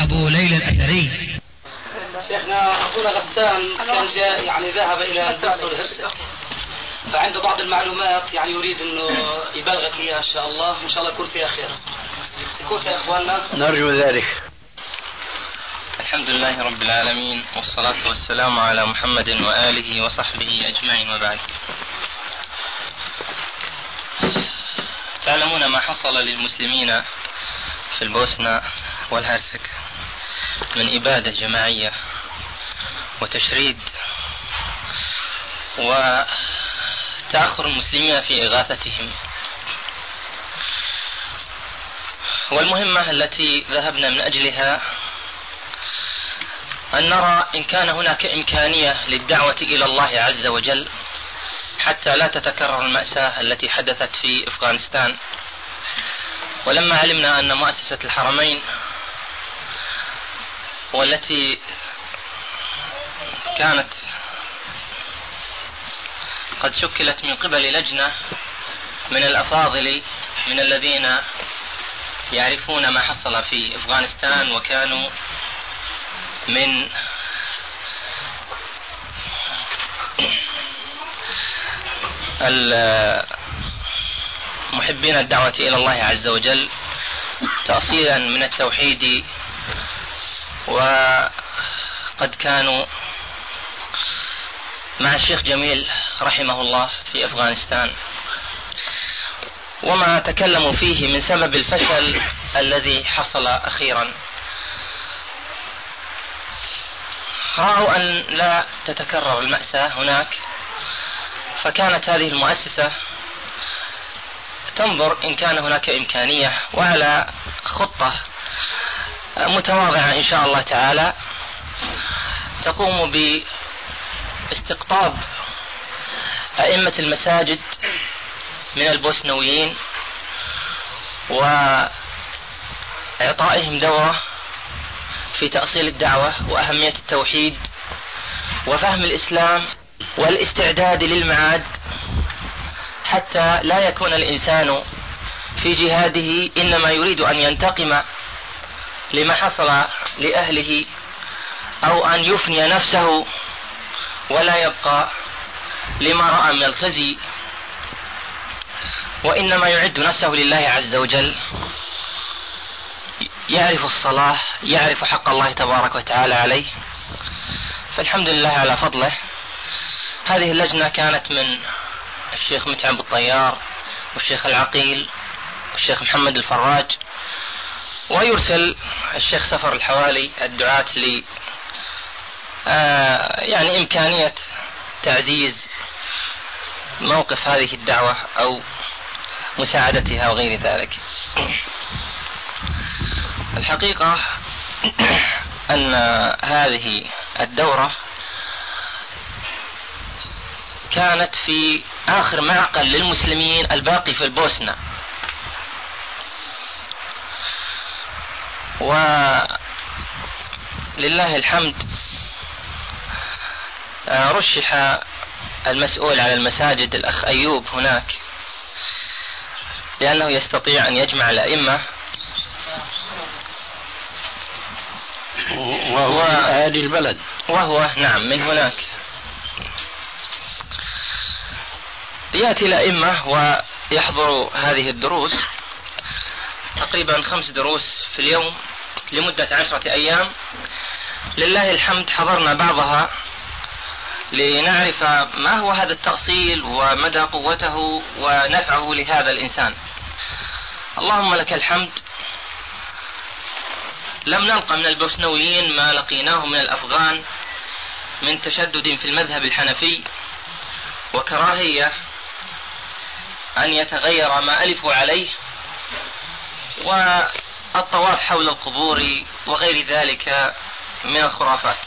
أبو ليلى الأثري. شيخنا أخونا غسان كان جاء يعني ذهب إلى الدرس والهرسك فعنده بعض المعلومات يعني يريد إنه يبلغك إياها إن شاء الله. إن شاء الله يكون فيها خير. سكوت يا إخواننا. نرجو ذلك. الحمد لله رب العالمين والصلاة والسلام على محمد وآله وصحبه أجمعين وبعد. تعلمون ما حصل للمسلمين في البوسنة والهرسك. من إبادة جماعية وتشريد وتأخر المسلمين في إغاثتهم. والمهمة التي ذهبنا من أجلها أن نرى إن كان هناك إمكانية للدعوة إلى الله عز وجل حتى لا تتكرر المأساة التي حدثت في أفغانستان. ولما علمنا أن مؤسسة الحرمين والتي كانت قد شكلت من قبل لجنة من الأفاضل من الذين يعرفون ما حصل في أفغانستان وكانوا من محبين الدعوة إلى الله عز وجل تأصيلا من التوحيد وقد كانوا مع الشيخ جميل رحمه الله في أفغانستان. وما تكلموا فيه من سبب الفشل الذي حصل أخيرا. رأوا أن لا تتكرر المأساة هناك فكانت هذه المؤسسة تنظر إن كان هناك إمكانية وعلى خطة متواضعة إن شاء الله تعالى. تقوم باستقطاب أئمة المساجد من البوسنويين وإعطائهم دورة في تأصيل الدعوة وأهمية التوحيد وفهم الإسلام والاستعداد للمعاد حتى لا يكون الإنسان في جهاده إنما يريد أن ينتقم لما حصل لأهله أو أن يفني نفسه ولا يبقى لما رأى من الخزي. وإنما يعد نفسه لله عز وجل. يعرف الصلاة يعرف حق الله تبارك وتعالى عليه. فالحمد لله على فضله. هذه اللجنة كانت من الشيخ متعب الطيار والشيخ العقيل والشيخ محمد الفراج. ويرسل الشيخ سفر الحوالي الدعاة ل آه يعني إمكانية تعزيز موقف هذه الدعوة أو مساعدتها وغير ذلك. الحقيقة أن هذه الدورة كانت في آخر معقل للمسلمين الباقي في البوسنة. ولله الحمد آه، رشح المسؤول على المساجد الأخ أيوب هناك لأنه يستطيع أن يجمع الأئمة. وهو هذه البلد. وهو نعم من هناك. يأتي الأئمة ويحضروا هذه الدروس تقريبا خمس دروس في اليوم. لمدة عشرة أيام. لله الحمد حضرنا بعضها لنعرف ما هو هذا التأصيل ومدى قوته ونفعه لهذا الإنسان. اللهم لك الحمد. لم نلقى من البوسنويين ما لقيناه من الأفغان من تشدد في المذهب الحنفي وكراهية أن يتغير ما ألفوا عليه. والطواف حول القبور وغير ذلك من الخرافات.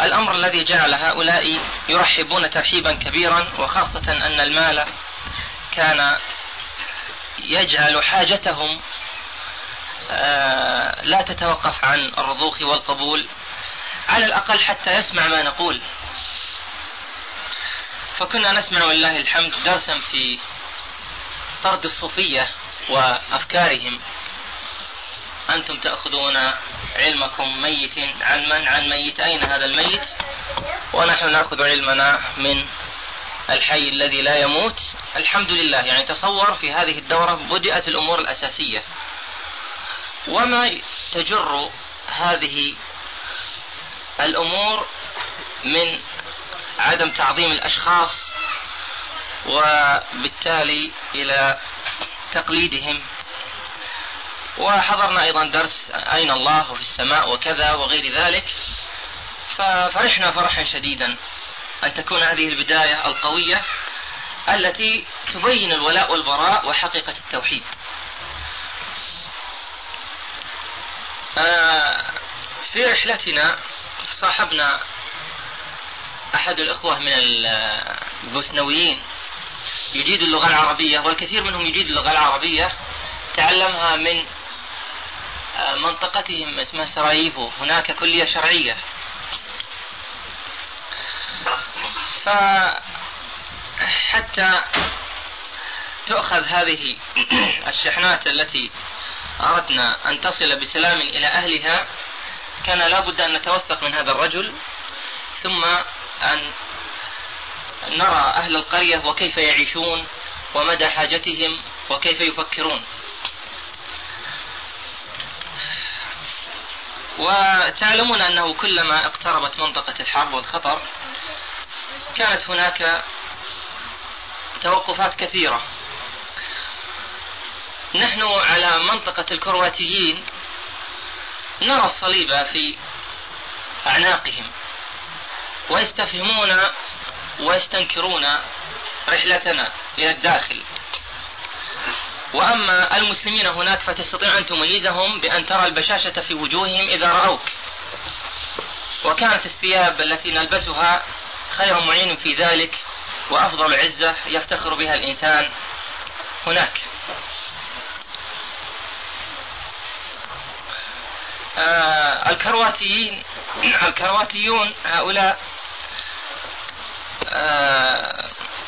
الأمر الذي جعل هؤلاء يرحبون ترحيبا كبيرا وخاصة أن المال كان يجعل حاجتهم آه، لا تتوقف عن الرضوخ والقبول على الأقل حتى يسمع ما نقول. فكنا نسمع ولله الحمد درسا في طرد الصوفية. وأفكارهم. أنتم تأخذون علمكم ميت. عن من؟ عن ميت. أين هذا الميت؟ ونحن نأخذ علمنا من الحي الذي لا يموت. الحمد لله. يعني تصور في هذه الدورة بدأت الأمور الأساسية. وما تجر هذه الأمور من عدم تعظيم الأشخاص وبالتالي إلى تقليدهم. وحضرنا أيضا درس أين الله في السماء وكذا وغير ذلك. ففرحنا فرحا شديدا أن تكون هذه البداية القوية التي تبين الولاء والبراء وحقيقة التوحيد. آه، في رحلتنا صاحبنا أحد الإخوة من البوسنويين يجيد اللغة العربية والكثير منهم يجيد اللغة العربية. تعلمها من آه، منطقتهم اسمها سراييفو هناك كلية شرعية. فحتى تؤخذ هذه الشحنات التي أردنا أن تصل بسلام إلى أهلها كان لابد أن نتوثق من هذا الرجل ثم أن نرى أهل القرية وكيف يعيشون ومدى حاجتهم وكيف يفكرون. وتعلمون أنه كلما اقتربت منطقة الحرب والخطر كانت هناك توقفات كثيرة. نحن على منطقة الكرواتيين نرى الصليب في أعناقهم ويستفهمون ويستنكرون رحلتنا إلى الداخل. وأما المسلمين هناك فتستطيع أن تميزهم بأن ترى البشاشة في وجوههم إذا رأوك. وكانت الثياب التي نلبسها خير معين في ذلك وأفضل عزة يفتخر بها الإنسان هناك. آه الكرواتيين الكرواتيون هؤلاء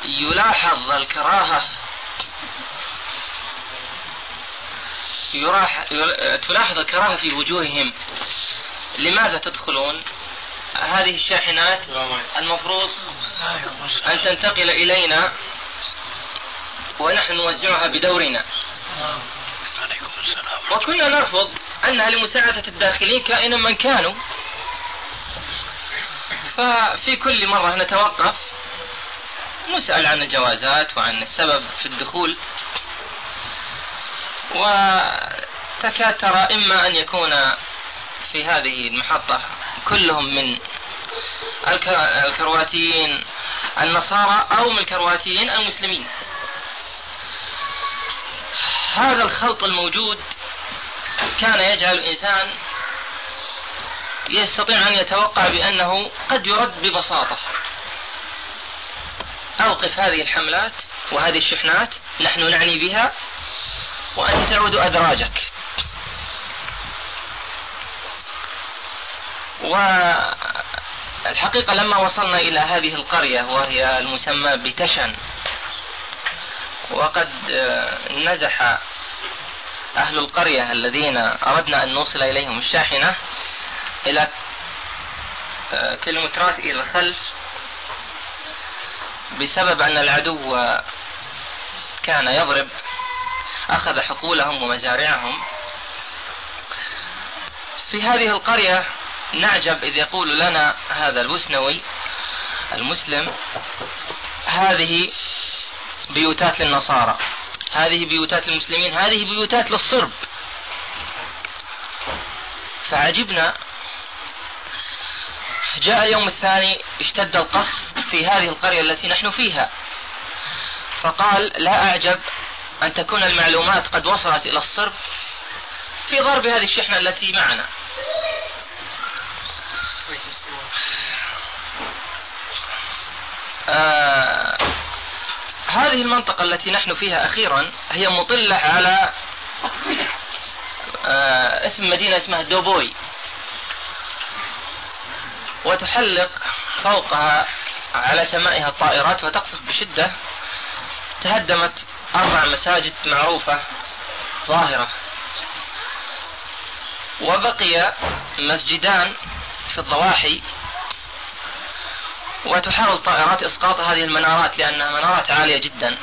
يلاحظ الكراهة. يراح تلاحظ الكراهة في وجوههم. لماذا تدخلون؟ هذه الشاحنات المفروض أن تنتقل إلينا ونحن نوزعها بدورنا. وكنا نرفض أنها لمساعدة الداخلين كائنا من كانوا. ففي كل مرة نتوقف نسأل عن الجوازات وعن السبب في الدخول. وتكاد ترى إما أن يكون في هذه المحطة كلهم من الكرواتيين النصارى أو من الكرواتيين المسلمين. هذا الخلط الموجود كان يجعل الإنسان يستطيع أن يتوقع بأنه قد يرد ببساطة. أوقف هذه الحملات وهذه الشحنات نحن نعني بها وأنت تعود أدراجك. والحقيقة لما وصلنا إلى هذه القرية وهي المسمى بتشن وقد نزح أهل القرية الذين أردنا أن نوصل إليهم الشاحنة إلى كيلومترات إلى الخلف بسبب أن العدو كان يضرب أخذ حقولهم ومزارعهم. في هذه القرية نعجب إذ يقول لنا هذا البوسنوي المسلم هذه بيوتات للنصارى هذه بيوتات المسلمين هذه بيوتات للصرب. فعجبنا جاء اليوم الثاني اشتد القصف في هذه القرية التي نحن فيها. فقال لا أعجب أن تكون المعلومات قد وصلت إلى الصرب في ضرب هذه الشحنة التي معنا. آه هذه المنطقة التي نحن فيها أخيرا هي مطلة على آه اسم مدينة اسمها دوبوي. وتحلق فوقها على سمائها الطائرات وتقصف بشدة. تهدمت أربع مساجد معروفة ظاهرة. وبقي مسجدان في الضواحي. وتحاول طائرات إسقاط هذه المنارات لأنها منارات عالية جدا.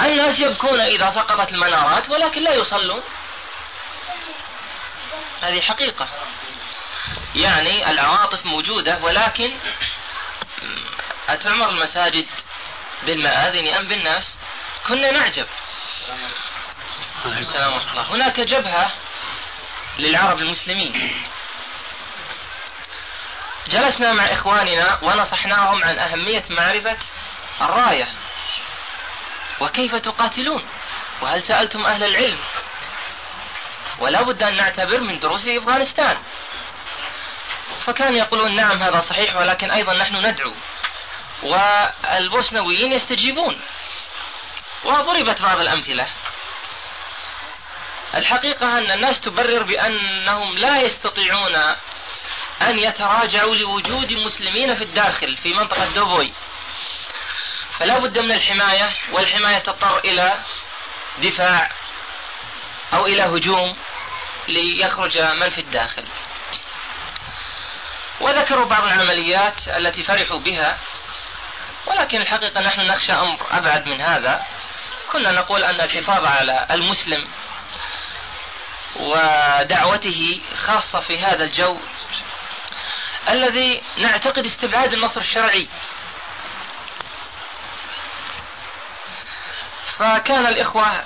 الناس يبكون إذا سقطت المنارات ولكن لا يصلون. هذه حقيقة. يعني العواطف موجودة ولكن أتعمر المساجد بالمآذن أم بالناس؟ كنا نعجب. السلام ورحمة الله هناك جبهة للعرب المسلمين. جلسنا مع إخواننا ونصحناهم عن أهمية معرفة الراية. وكيف تقاتلون؟ وهل سألتم أهل العلم؟ ولا بد أن نعتبر من دروس أفغانستان. فكانوا يقولون نعم هذا صحيح ولكن أيضا نحن ندعو. والبوسنويين يستجيبون. وضربت بعض الأمثلة. الحقيقة أن الناس تبرر بأنهم لا يستطيعون أن يتراجعوا لوجود مسلمين في الداخل في منطقة دوبوي. فلا بد من الحماية والحماية تضطر إلى دفاع أو إلى هجوم ليخرج من في الداخل. وذكروا بعض العمليات التي فرحوا بها ولكن الحقيقة نحن نخشى أمر أبعد من هذا. كنا نقول أن الحفاظ على المسلم ودعوته خاصة في هذا الجو الذي نعتقد استبعاد النصر الشرعي. فكان الإخوة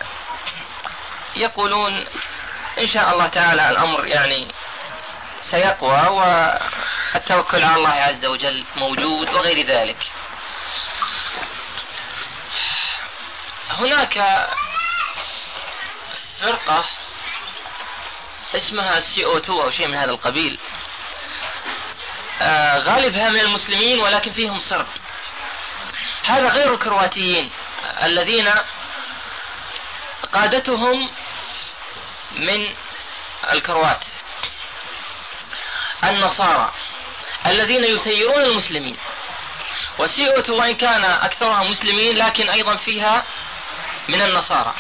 يقولون إن شاء الله تعالى الأمر يعني سيقوى والتوكل على الله عز وجل موجود وغير ذلك. هناك فرقة اسمها سي أو 2 أو شيء من هذا القبيل. آه غالبها من المسلمين ولكن فيهم صرب. هذا غير الكرواتيين الذين قادتهم من الكروات. النصارى الذين يسيرون المسلمين. وسيئة وإن كان أكثرها مسلمين لكن أيضا فيها من النصارى.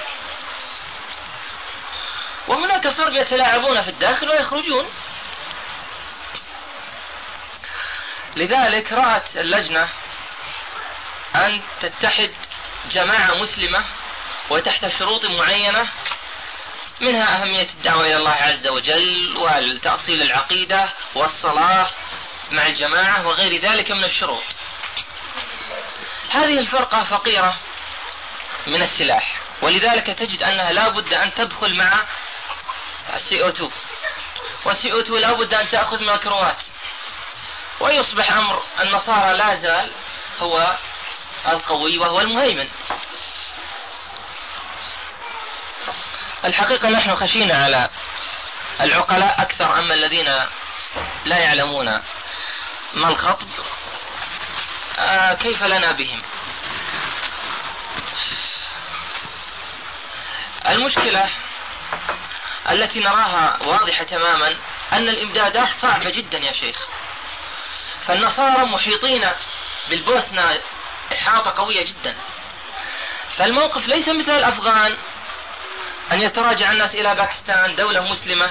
وهناك صرب يتلاعبون في الداخل ويخرجون. لذلك رأت اللجنة أن تتحد جماعة مسلمة وتحت شروط معينة منها أهمية الدعوة إلى الله عز وجل والتأصيل العقيدة والصلاة مع الجماعة وغير ذلك من الشروط. هذه الفرقة فقيرة من السلاح ولذلك تجد أنها لا بد أن تدخل مع السي أو 2 والسي أو 2 لا بد أن تأخذ ميكروات ويصبح أمر النصارى لا زال هو القوي وهو المهيمن. الحقيقة نحن خشينا على العقلاء أكثر أما الذين لا يعلمون ما الخطب آه كيف لنا بهم؟ المشكلة التي نراها واضحة تماما أن الإمدادات صعبة جدا يا شيخ. فالنصارى محيطين بالبوسنة إحاطة قوية جدا. فالموقف ليس مثل الأفغان أن يتراجع الناس إلى باكستان دولة مسلمة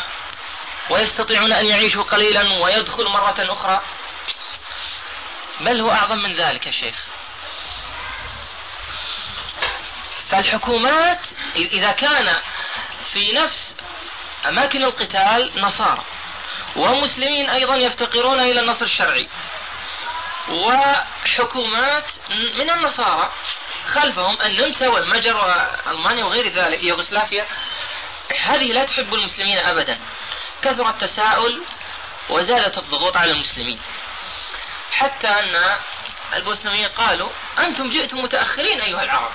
ويستطيعون أن يعيشوا قليلا ويدخلوا مرة أخرى. بل هو أعظم من ذلك يا شيخ. فالحكومات إذا كان في نفس أماكن القتال نصارى ومسلمين أيضا يفتقرون إلى النصر الشرعي وحكومات من النصارى خلفهم النمسا والمجر وألمانيا وغير ذلك يوغوسلافيا. هذه لا تحب المسلمين ابدا. كثر التساؤل وزادت الضغوط على المسلمين. حتى أن البوسنويين قالوا أنتم جئتم متأخرين أيها العرب.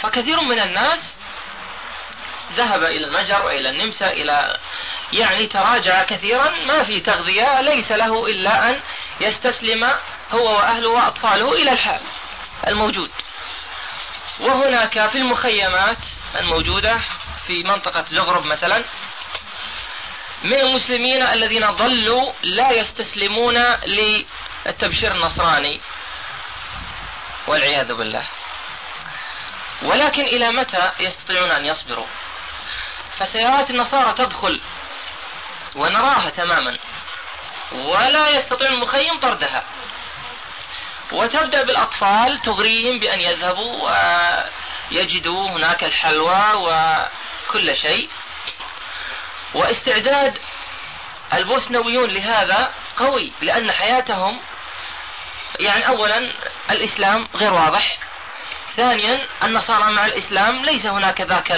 فكثير من الناس ذهب إلى المجر وإلى النمسا إلى يعني تراجع كثيرا ما في تغذية ليس له إلا أن يستسلم هو وأهله وأطفاله إلى الحال. الموجود. وهناك في المخيمات الموجودة في منطقة زغرب مثلا من المسلمين الذين ظلوا لا يستسلمون للتبشير النصراني والعياذ بالله. ولكن إلى متى يستطيعون أن يصبروا؟ فسيارات النصارى تدخل ونراها تماما ولا يستطيع المخيم طردها. وتبدأ بالأطفال تغريهم بأن يذهبوا ويجدوا هناك الحلوى وكل شيء. واستعداد البوسنويون لهذا قوي لأن حياتهم يعني أولا الإسلام غير واضح ثانيا النصارى مع الإسلام ليس هناك ذاك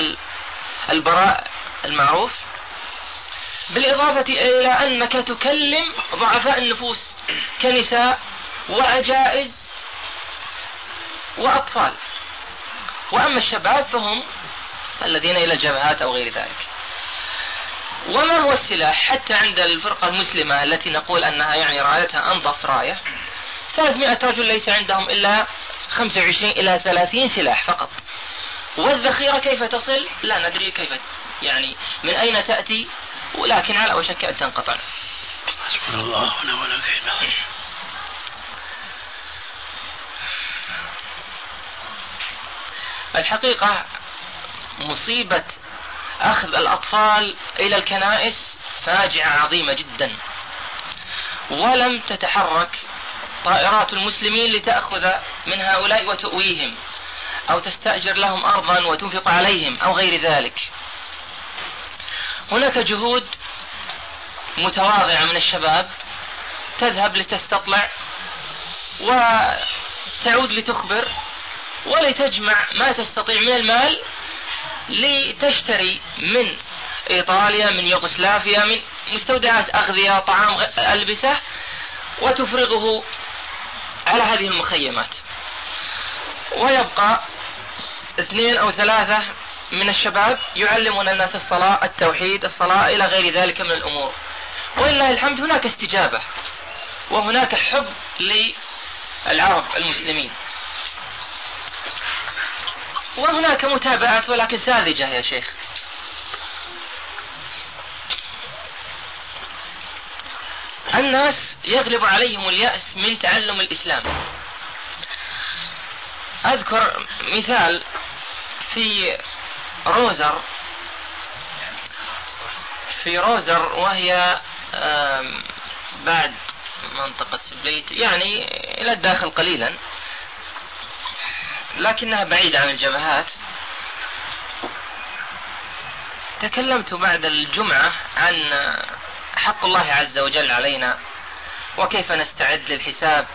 البراء المعروف. بالإضافة إلى أنك تكلم ضعفاء النفوس كنساء وعجائز وأطفال. وأما الشباب فهم الذين إلى الجبهات أو غير ذلك. وما هو السلاح؟ حتى عند الفرقة المسلمة التي نقول أنها يعني رايتها أنظف راية 300 رجل ليس عندهم إلا 25 إلى 30 سلاح فقط. والذخيرة كيف تصل؟ لا ندري كيف يعني من أين تأتي ولكن على وشك أن تنقطع. حسبنا الله ونعم الوكيل الحقيقة مصيبة أخذ الأطفال إلى الكنائس فاجعة عظيمة جدا. ولم تتحرك طائرات المسلمين لتأخذ من هؤلاء وتؤويهم أو تستأجر لهم أرضا وتنفق عليهم أو غير ذلك. هناك جهود متواضعة من الشباب تذهب لتستطلع وتعود لتخبر ولتجمع ما تستطيع من المال لتشتري من إيطاليا من يوغوسلافيا من مستودعات أغذية طعام ألبسة وتفرغه على هذه المخيمات. ويبقى اثنين أو ثلاثة من الشباب يعلمون الناس الصلاة التوحيد الصلاة إلى غير ذلك من الأمور. ولله الحمد هناك استجابة وهناك حب للعرب المسلمين. وهناك متابعات ولكن ساذجة يا شيخ. الناس يغلب عليهم اليأس من تعلم الإسلام. أذكر مثال في روزر. في روزر وهي بعد منطقة سبليت يعني إلى الداخل قليلا. لكنها بعيدة عن الجبهات. تكلمت بعد الجمعة عن حق الله عز وجل علينا وكيف نستعد للحساب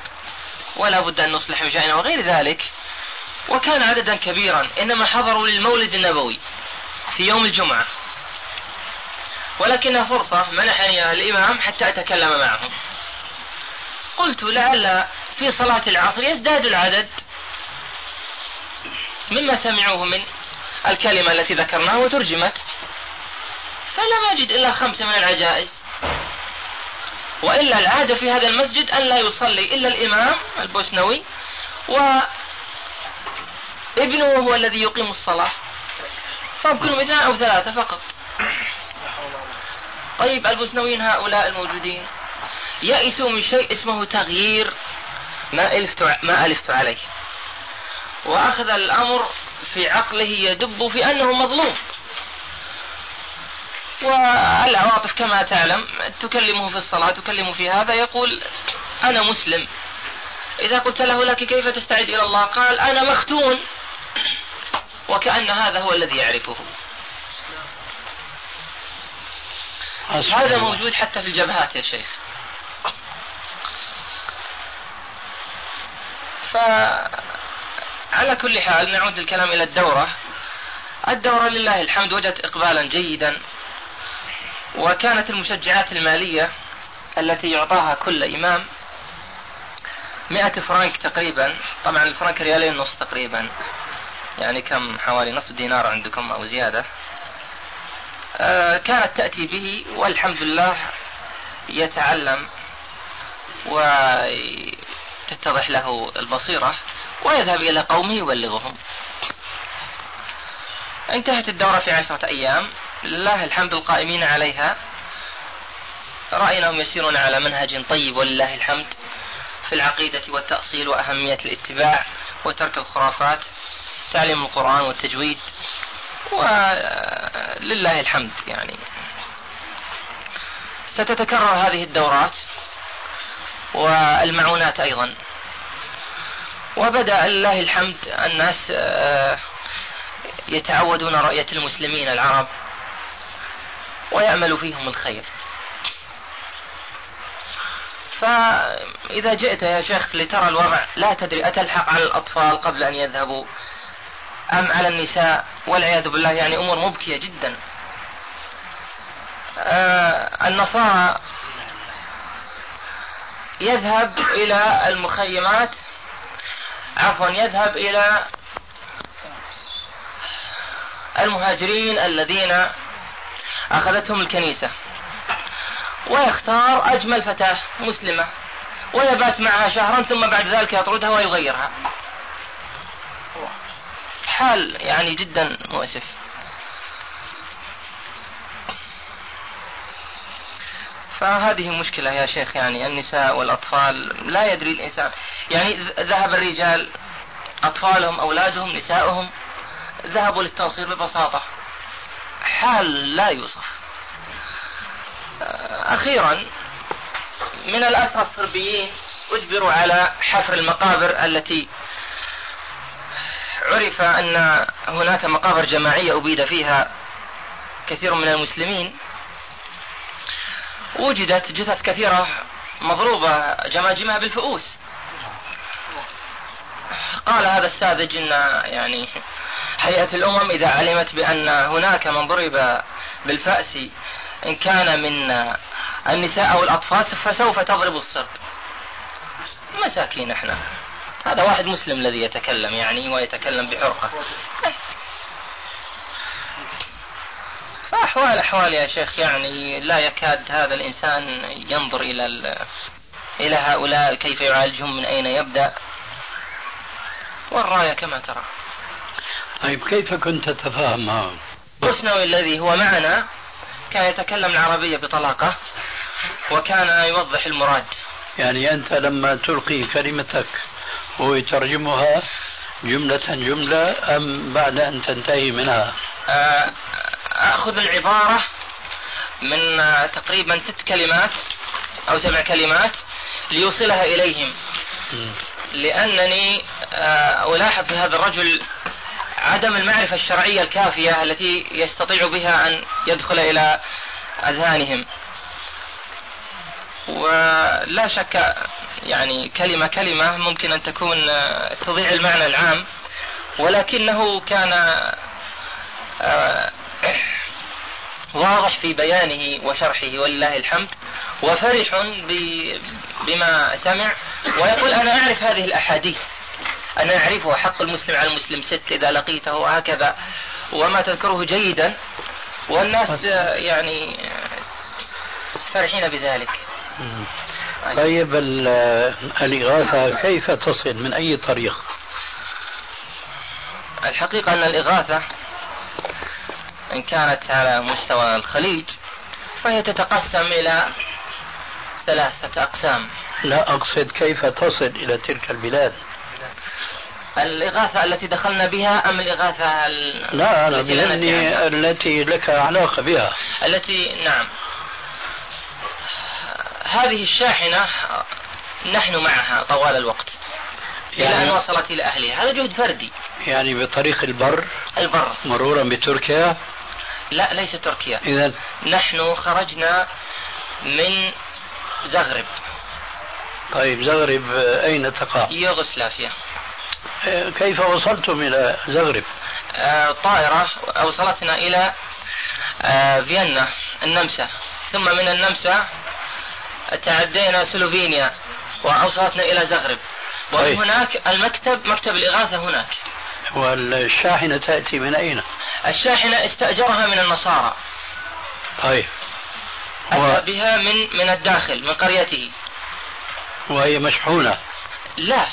ولا بد أن نصلح مشاعرنا وغير ذلك. وكان عددا كبيرا إنما حضروا للمولد النبوي في يوم الجمعة. ولكنها فرصة منحني الإمام حتى أتكلم معهم. قلت لعل في صلاة العصر يزداد العدد. مما سمعوه من الكلمة التي ذكرناها وترجمت. فلم أجد إلا خمسة من العجائز. وإلا العادة في هذا المسجد أن لا يصلي إلا الإمام البوسنوي وابنه هو الذي يقيم الصلاة. فهم كلهم اثنان أو ثلاثة فقط. طيب البوسنويين هؤلاء الموجودين يئسوا من شيء اسمه تغيير ما ألفت ما ألفت عليه. وأخذ الأمر في عقله يدب في أنه مظلوم. والعواطف كما تعلم تكلمه في الصلاة تكلمه في هذا يقول أنا مسلم. إذا قلت له لك كيف تستعد إلى الله؟ قال أنا مختون. وكأن هذا هو الذي يعرفه. هذا موجود حتى في الجبهات يا شيخ. فعلى كل حال نعود الكلام إلى الدورة. الدورة لله الحمد وجدت إقبالا جيدا وكانت المشجعات المالية التي يعطاها كل إمام مئة فرنك تقريبا طبعا الفرنك ريالين نص تقريبا يعني كم حوالي نصف دينار عندكم أو زيادة. آه، كانت تأتي به والحمد لله يتعلم تتضح له البصيرة. ويذهب إلى قومه يبلغهم. انتهت الدورة في عشرة أيام. لله الحمد القائمين عليها. رأيناهم يسيرون على منهج طيب ولله الحمد في العقيدة والتأصيل وأهمية الاتباع وترك الخرافات تعليم القرآن والتجويد ولله الحمد يعني. ستتكرر هذه الدورات والمعونات أيضا. وبدأ لله الحمد الناس آه، يتعودون رؤية المسلمين العرب ويأمل فيهم الخير. فإذا جئت يا شيخ لترى الوضع لا تدري أتلحق على الأطفال قبل أن يذهبوا أم على النساء؟ والعياذ بالله يعني أمور مبكية جدا. آه النصارى يذهب إلى المخيمات عفوا يذهب إلى المهاجرين الذين أخذتهم الكنيسة ويختار أجمل فتاة مسلمة ويبات معها شهرا ثم بعد ذلك يطردها ويغيرها. حال يعني جدا مؤسف. فهذه مشكلة يا شيخ يعني النساء والأطفال لا يدري الإنسان. يعني ذهب الرجال أطفالهم أولادهم نساؤهم ذهبوا للتنصير ببساطة. حال لا يوصف. أخيرا من الأسرى الصربيين أجبروا على حفر المقابر التي عرف أن هناك مقابر جماعية أبيد فيها كثير من المسلمين. وجدت جثث كثيرة مضروبة جماجمها بالفؤوس. قال هذا الساذج إن يعني هيئة الأمم إذا علمت بأن هناك من ضرب بالفأس إن كان من النساء أو الأطفال فسوف تضرب الصرب مساكين إحنا. هذا واحد مسلم الذي يتكلم يعني ويتكلم بحرقة. فأحوال أحوال يا شيخ يعني لا يكاد هذا الإنسان ينظر إلى إلى هؤلاء كيف يعالجهم من أين يبدأ؟ والراية كما ترى. طيب كيف كنت تتفاهم معهم؟ حسنوي الذي هو معنا كان يتكلم العربية بطلاقة وكان يوضح المراد. يعني أنت لما تلقي كلمتك هو يترجمها جملة جملة أم بعد أن تنتهي منها؟ آه، أخذ العبارة من آه، تقريبا ست كلمات أو سبع كلمات ليوصلها إليهم. لأنني آه، ألاحظ في هذا الرجل عدم المعرفة الشرعية الكافية التي يستطيع بها أن يدخل إلى أذهانهم. ولا شك يعني كلمة كلمة ممكن أن تكون تضيع المعنى العام ولكنه كان آه، واضح في بيانه وشرحه ولله الحمد وفرح بما سمع ويقول أنا أعرف هذه الأحاديث أنا أعرفها حق المسلم على المسلم ست إذا لقيته وهكذا وما تذكره جيدا والناس يعني فرحين بذلك. طيب الإغاثة كيف تصل؟ من أي طريق؟ الحقيقة أن الإغاثة إن كانت على مستوى الخليج فهي تتقسم إلى ثلاثة أقسام. لا أقصد كيف تصل إلى تلك البلاد. الإغاثة التي دخلنا بها أم الإغاثة لا أنا بذهني التي لك علاقة بها. التي نعم. هذه الشاحنة نحن معها طوال الوقت يعني إلى أن وصلت إلى أهلها. هذا جهد فردي. يعني بطريق البر البر. مرورا بتركيا لا ليس تركيا إذا نحن خرجنا من زغرب طيب زغرب أين تقع؟ يوغوسلافيا كيف وصلتم إلى زغرب؟ آه طائرة أوصلتنا إلى آه فيينا النمسا ثم من النمسا تعدينا سلوفينيا وأوصلتنا إلى زغرب ومن طيب. هناك المكتب مكتب الإغاثة هناك والشاحنة تأتي من أين؟ الشاحنة استأجرها من النصارى طيب. أتى و... بها من من الداخل من قريته. وهي مشحونة. لا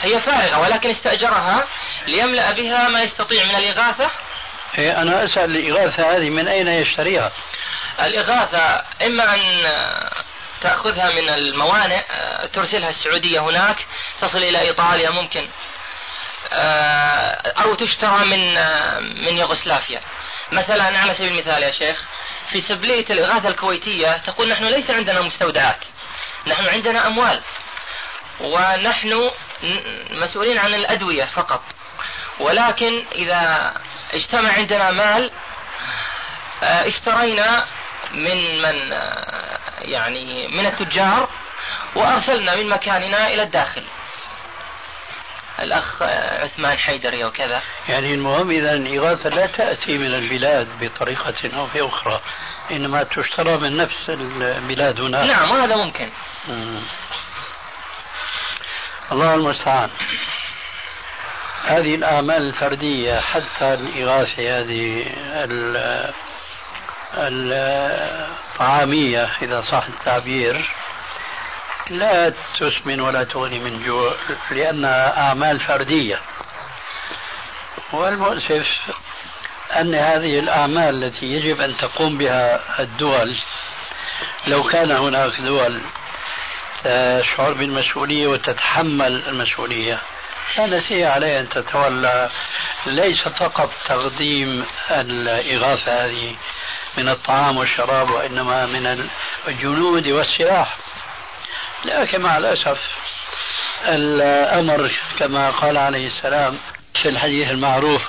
هي فارغة ولكن استأجرها ليملأ بها ما يستطيع من الإغاثة. إيه أنا أسأل الإغاثة هذه من أين يشتريها؟ الإغاثة إما أن تأخذها من الموانئ ترسلها السعودية هناك تصل إلى إيطاليا ممكن. أو تشترى من من يوغوسلافيا. مثلا على سبيل المثال يا شيخ في سبلية الإغاثة الكويتية تقول نحن ليس عندنا مستودعات نحن عندنا أموال ونحن مسؤولين عن الأدوية فقط. ولكن إذا اجتمع عندنا مال آه، اشترينا من من آه، يعني من التجار وأرسلنا من مكاننا إلى الداخل. الأخ عثمان حيدري وكذا. يعني المهم إذا الإغاثة لا تأتي من البلاد بطريقة أو بأخرى إنما تشترى من نفس البلاد هناك نعم وهذا ممكن. مم. الله المستعان. هذه الأعمال الفردية حتى الإغاثة هذه الطعامية إذا صح التعبير. لا تسمن ولا تغني من جوع لأنها أعمال فردية. والمؤسف أن هذه الأعمال التي يجب أن تقوم بها الدول لو كان هناك دول تشعر بالمسؤولية وتتحمل المسؤولية كانت هي عليها أن تتولى. ليس فقط تقديم الإغاثة هذه من الطعام والشراب وإنما من الجنود والسلاح. لكن مع الأسف الأمر كما قال عليه السلام في الحديث المعروف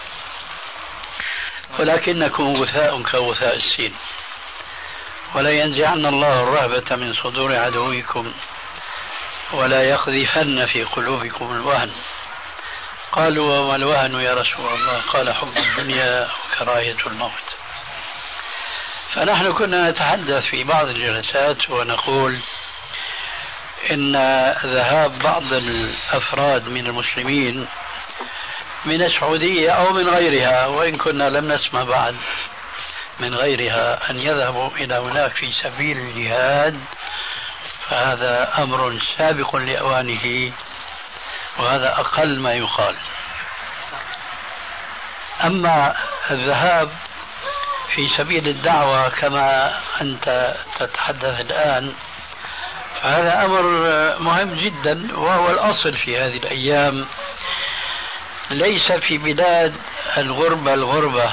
ولكنكم غثاء كغثاء السين ولا ينزعن الله الرهبة من صدور عدوكم ولا يقذفن في قلوبكم الوهن. قالوا وما الوهن يا رسول الله؟ قال حب الدنيا وكراهية الموت. فنحن كنا نتحدث في بعض الجلسات ونقول إن ذهاب بعض الأفراد من المسلمين من السعودية أو من غيرها وإن كنا لم نسمع بعد من غيرها أن يذهبوا إلى هناك في سبيل الجهاد فهذا أمر سابق لأوانه وهذا أقل ما يقال. أما الذهاب في سبيل الدعوة كما أنت تتحدث الآن فهذا أمر مهم جدا وهو الأصل في هذه الأيام. ليس في بلاد الغربة الغربة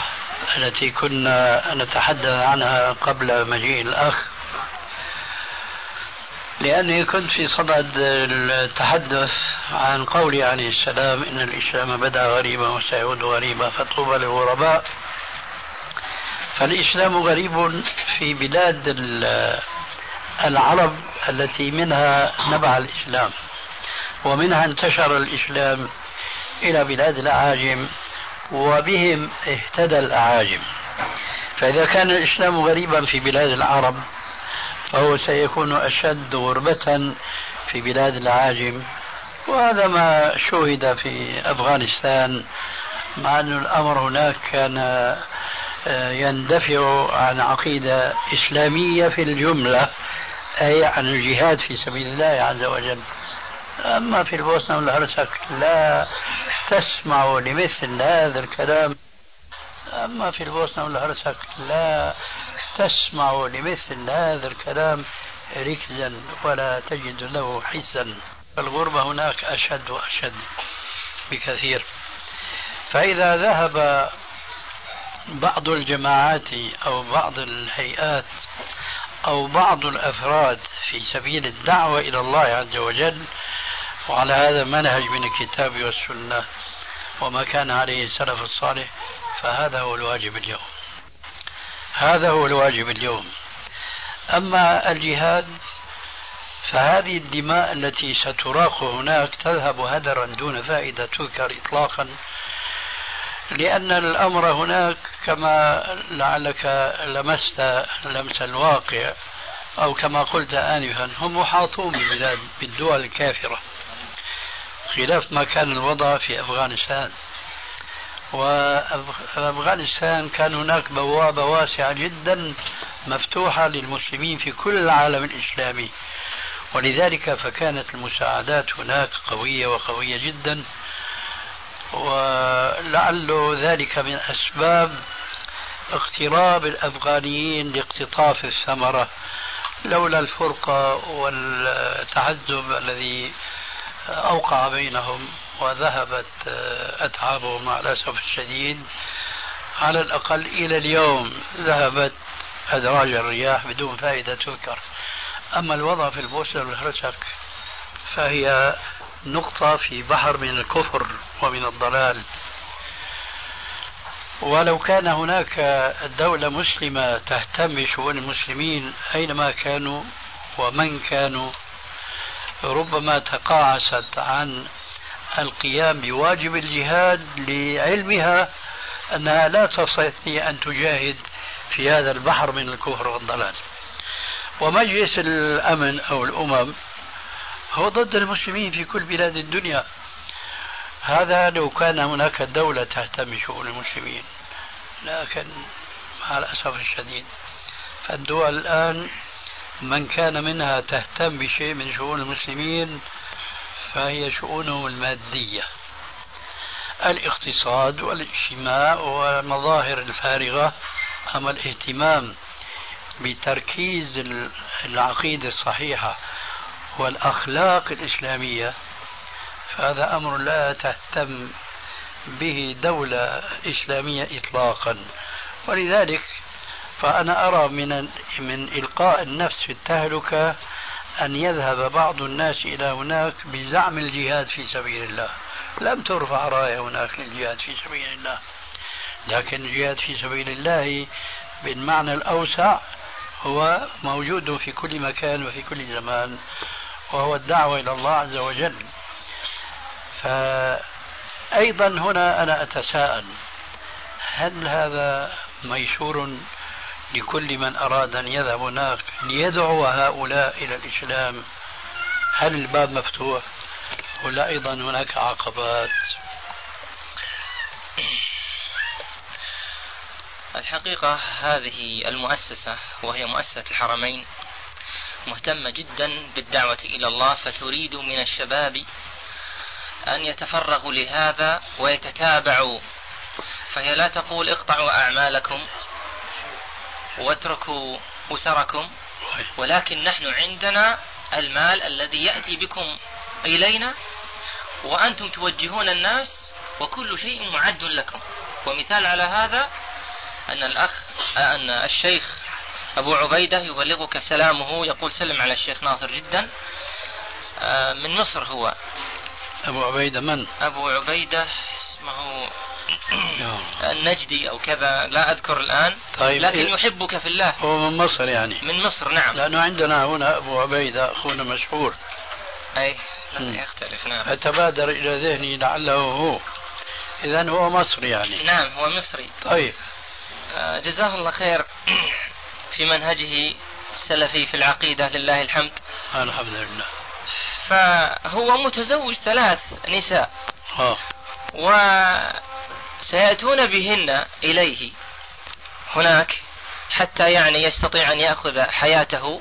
التي كنا نتحدث عنها قبل مجيء الأخ. لأني كنت في صدد التحدث عن قولي عليه السلام إن الإسلام بدأ غريبا وسيعود غريبا فطوبى للغرباء. فالإسلام غريب في بلاد العرب التي منها نبع الإسلام ومنها انتشر الإسلام إلى بلاد الأعاجم وبهم اهتدى الأعاجم. فإذا كان الإسلام غريبا في بلاد العرب فهو سيكون أشد غربة في بلاد العاجم وهذا ما شوهد في أفغانستان مع أن الأمر هناك كان آه، يندفع عن عقيدة إسلامية في الجملة. أي عن الجهاد في سبيل الله عز وجل. أما في البوسنة والهرسك لا تسمع لمثل هذا الكلام. أما في البوسنة والهرسك لا تسمع لمثل هذا الكلام ركزا ولا تجد له حسا. الغربة هناك أشد وأشد بكثير. فإذا ذهب بعض الجماعات أو بعض الهيئات أو بعض الأفراد في سبيل الدعوة إلى الله عز وجل وعلى هذا منهج من الكتاب والسنة وما كان عليه السلف الصالح فهذا هو الواجب اليوم. هذا هو الواجب اليوم. أما الجهاد فهذه الدماء التي ستراق هناك تذهب هدرا دون فائدة تذكر إطلاقا لأن الأمر هناك كما لعلك لمست لمس الواقع أو كما قلت آنفا هم محاطون بالبلاد بالدول الكافرة خلاف ما كان الوضع في أفغانستان. وأفغانستان كان هناك بوابة واسعة جدا مفتوحة للمسلمين في كل العالم الإسلامي. ولذلك فكانت المساعدات هناك قوية وقوية جدا. ولعل ذلك من أسباب اقتراب الأفغانيين لاقتطاف الثمرة لولا الفرقة والتعذب الذي أوقع بينهم وذهبت أتعابهم مع الأسف الشديد على الأقل إلى اليوم ذهبت أدراج الرياح بدون فائدة تذكر. أما الوضع في البوسنة والهرسك فهي نقطة في بحر من الكفر ومن الضلال. ولو كان هناك دولة مسلمة تهتم بشؤون المسلمين أينما كانوا ومن كانوا ربما تقاعست عن القيام بواجب الجهاد لعلمها أنها لا تستطيع أن تجاهد في هذا البحر من الكفر والضلال. ومجلس الأمن أو الأمم هو ضد المسلمين في كل بلاد الدنيا. هذا لو كان هناك دولة تهتم بشؤون المسلمين لكن مع الأسف الشديد فالدول الآن من كان منها تهتم بشيء من شؤون المسلمين فهي شؤونهم المادية. الاقتصاد والاجتماع والمظاهر الفارغة أما الاهتمام بتركيز العقيدة الصحيحة والأخلاق الإسلامية فهذا أمر لا تهتم به دولة إسلامية إطلاقا. ولذلك فأنا أرى من من إلقاء النفس في التهلكة أن يذهب بعض الناس إلى هناك بزعم الجهاد في سبيل الله. لم ترفع راية هناك للجهاد في سبيل الله. لكن الجهاد في سبيل الله بالمعنى الأوسع هو موجود في كل مكان وفي كل زمان. وهو الدعوة إلى الله عز وجل. فأيضا هنا أنا أتساءل هل هذا ميسور لكل من أراد أن يذهب هناك ليدعو هؤلاء إلى الإسلام؟ هل الباب مفتوح؟ ولا أيضا هناك عقبات؟ الحقيقة هذه المؤسسة وهي مؤسسة الحرمين مهتمة جدا بالدعوة إلى الله فتريد من الشباب أن يتفرغوا لهذا ويتتابعوا. فهي لا تقول اقطعوا أعمالكم واتركوا أسركم ولكن نحن عندنا المال الذي يأتي بكم إلينا وأنتم توجهون الناس وكل شيء معد لكم. ومثال على هذا أن الأخ أن الشيخ أبو عبيدة يبلغك سلامه يقول سلم على الشيخ ناصر جدا. آه، من مصر هو. أبو عبيدة من؟ أبو عبيدة اسمه النجدي أو كذا لا أذكر الآن طيب لكن إيه؟ يحبك في الله. هو من مصر يعني. من مصر نعم. لأنه عندنا هنا أبو عبيدة أخونا مشهور. أي يختلف نعم. فتبادر إلى ذهني لعله هو. إذا هو مصري يعني. نعم هو مصري. طيب. آه، جزاه الله خير. في منهجه السلفي في العقيدة لله الحمد. الحمد لله فهو متزوج ثلاث نساء. آه. وسيأتون بهن إليه هناك حتى يعني يستطيع أن يأخذ حياته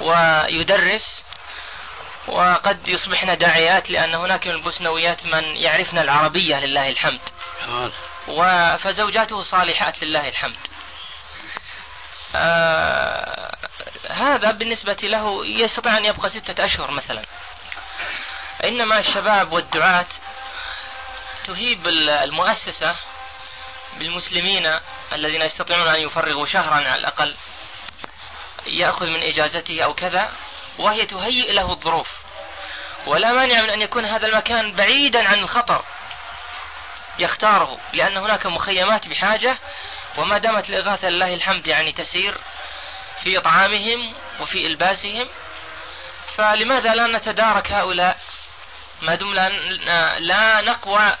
ويدرس. وقد يصبحن داعيات لأن هناك من البوسنويات من يعرفن العربية لله الحمد. فزوجاته صالحات لله الحمد. آه هذا بالنسبة له يستطيع أن يبقى ستة أشهر مثلا. إنما الشباب والدعاة تهيب المؤسسة بالمسلمين الذين يستطيعون أن يفرغوا شهرا على الأقل يأخذ من إجازته أو كذا وهي تهيئ له الظروف. ولا مانع من أن يكون هذا المكان بعيدا عن الخطر يختاره لأن هناك مخيمات بحاجة وما دامت الإغاثة لله الحمد يعني تسير في إطعامهم وفي إلباسهم فلماذا لا نتدارك هؤلاء؟ ما دم لا نقوى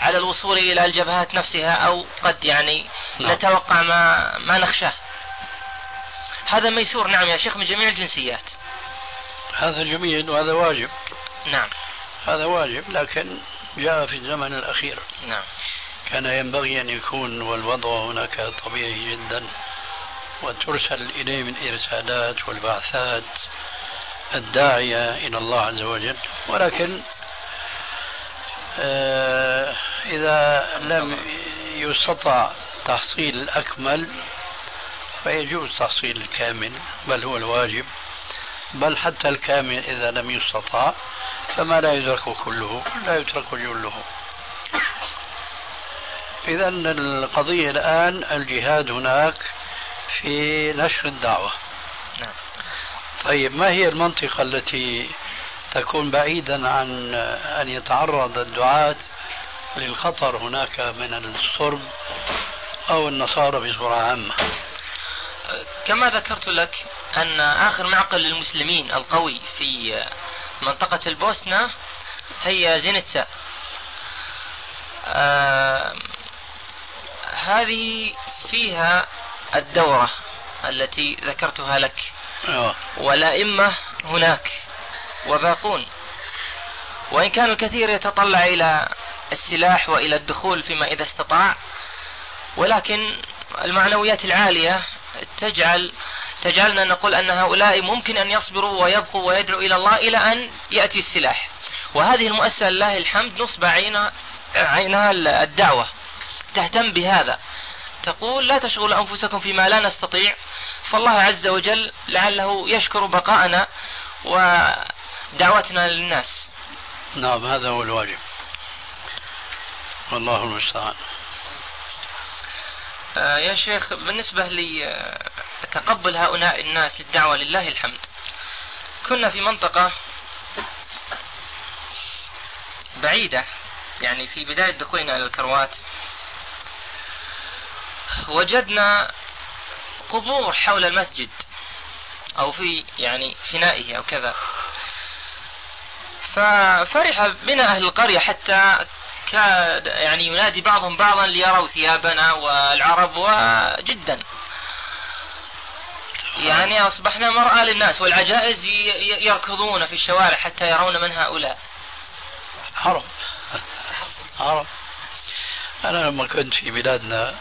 على الوصول إلى الجبهات نفسها أو قد يعني نعم. نتوقع ما ما نخشاه. هذا ميسور نعم يا شيخ من جميع الجنسيات. هذا جميل وهذا واجب. نعم. هذا واجب لكن جاء في الزمن الأخير. نعم. كان ينبغي أن يكون والوضع هناك طبيعي جدا وترسل إليه من إرسالات والبعثات الداعية إلى الله عز وجل. ولكن آه، إذا لم يستطع تحصيل الأكمل فيجوز تحصيل الكامل بل هو الواجب. بل حتى الكامل إذا لم يستطع فما لا يدرك كله لا يترك جله. إذا القضية الآن الجهاد هناك في نشر الدعوة. نعم. طيب ما هي المنطقة التي تكون بعيدا عن أن يتعرض الدعاة للخطر هناك من الصرب أو النصارى بصورة عامة؟ كما ذكرت لك أن آخر معقل للمسلمين القوي في منطقة البوسنة هي زينتسا آه هذه فيها الدورة التي ذكرتها لك. آه. والأئمة هناك وباقون. وإن كان الكثير يتطلع إلى السلاح وإلى الدخول فيما إذا استطاع ولكن المعنويات العالية تجعل تجعلنا نقول أن هؤلاء ممكن أن يصبروا ويبقوا ويدعوا إلى الله إلى أن يأتي السلاح. وهذه المؤسسة لله الحمد نصب عينها عينها الدعوة. تهتم بهذا. تقول لا تشغلوا أنفسكم فيما لا نستطيع. فالله عز وجل لعله يشكر بقاءنا ودعوتنا للناس. نعم هذا هو الواجب. والله المستعان. آه، يا شيخ بالنسبة لتقبل هؤلاء الناس للدعوة لله الحمد كنا في منطقة بعيدة يعني في بداية دخولنا إلى الكروات. وجدنا قبور حول المسجد أو في يعني فنائه أو كذا. ففرح بنا أهل القرية حتى كاد يعني ينادي بعضهم بعضا ليروا ثيابنا والعرب وجدا. يعني أصبحنا مرأى للناس والعجائز يركضون في الشوارع حتى يرون من هؤلاء. عرب. عرب. أنا لما كنت في بلادنا